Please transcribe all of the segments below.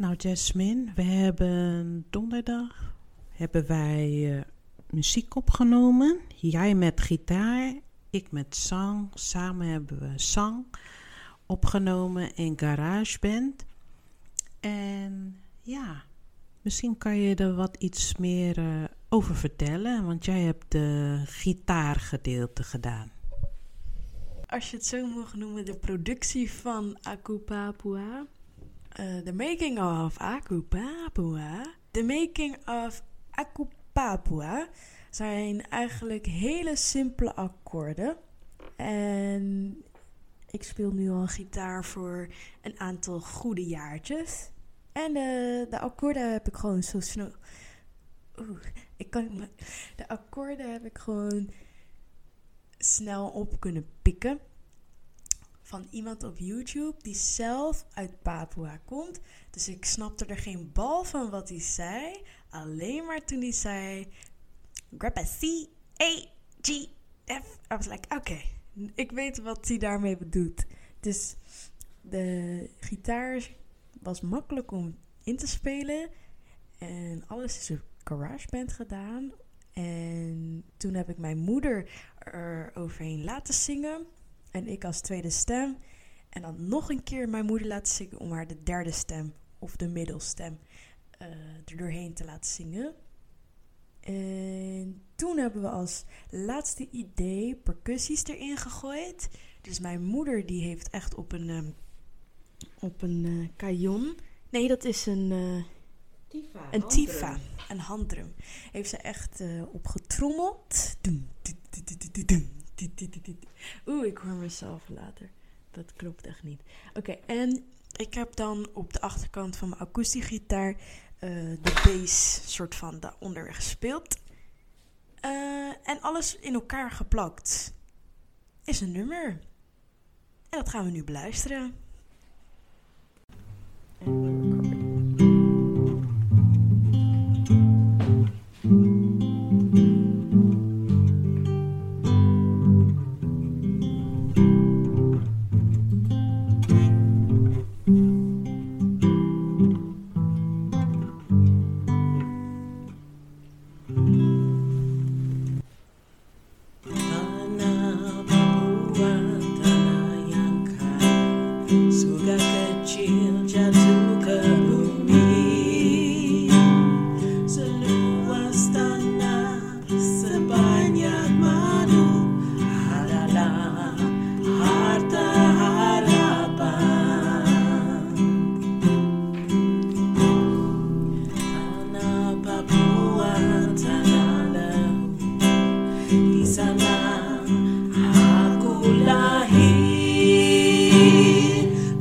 Nou, Jasmine, we hebben donderdag hebben wij eh, muziek opgenomen. Jij met gitaar, ik met zang. Samen hebben we zang opgenomen in GarageBand. En ja, misschien kan je er wat iets meer eh, over vertellen, want jij hebt de gitaargedeelte gedaan. Als je het zo mag noemen, de productie van Aku Papua. Uh, the making of Aku Papua. The making of Aku Papua zijn eigenlijk hele simpele akkoorden. En ik speel nu al gitaar voor een aantal goede jaartjes. En de, de akkoorden heb ik gewoon zo snel. Oeh, ik kan. De akkoorden heb ik gewoon snel op kunnen pikken. Van iemand op YouTube die zelf uit Papua komt. Dus ik snapte er geen bal van wat hij zei. Alleen maar toen hij zei. Grab C, A, G, F. I was like, oké. ik weet wat hij daarmee bedoelt. Dus de gitaar was makkelijk om in te spelen. En alles is op GarageBand gedaan. En toen heb ik mijn moeder er overheen laten zingen. En ik als tweede stem. En dan nog een keer mijn moeder laten zingen om haar de derde stem of de middelstem uh, er doorheen te laten zingen. En toen hebben we als laatste idee percussies erin gegooid. Dus mijn moeder die heeft echt op een, um, op een uh, kajon. Nee, dat is een. Uh, tifa, een tifa, een handdrum. Heeft ze echt op getrommeld. Oeh, ik hoor mezelf later. Dat klopt echt niet. Oké, en ik heb dan op de achterkant van mijn akoestiegitaar uh, de bass soort van daaronder gespeeld. Uh, en alles in elkaar geplakt. Is een nummer. En dat gaan we nu beluisteren.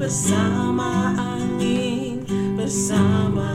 Bersama angin bersama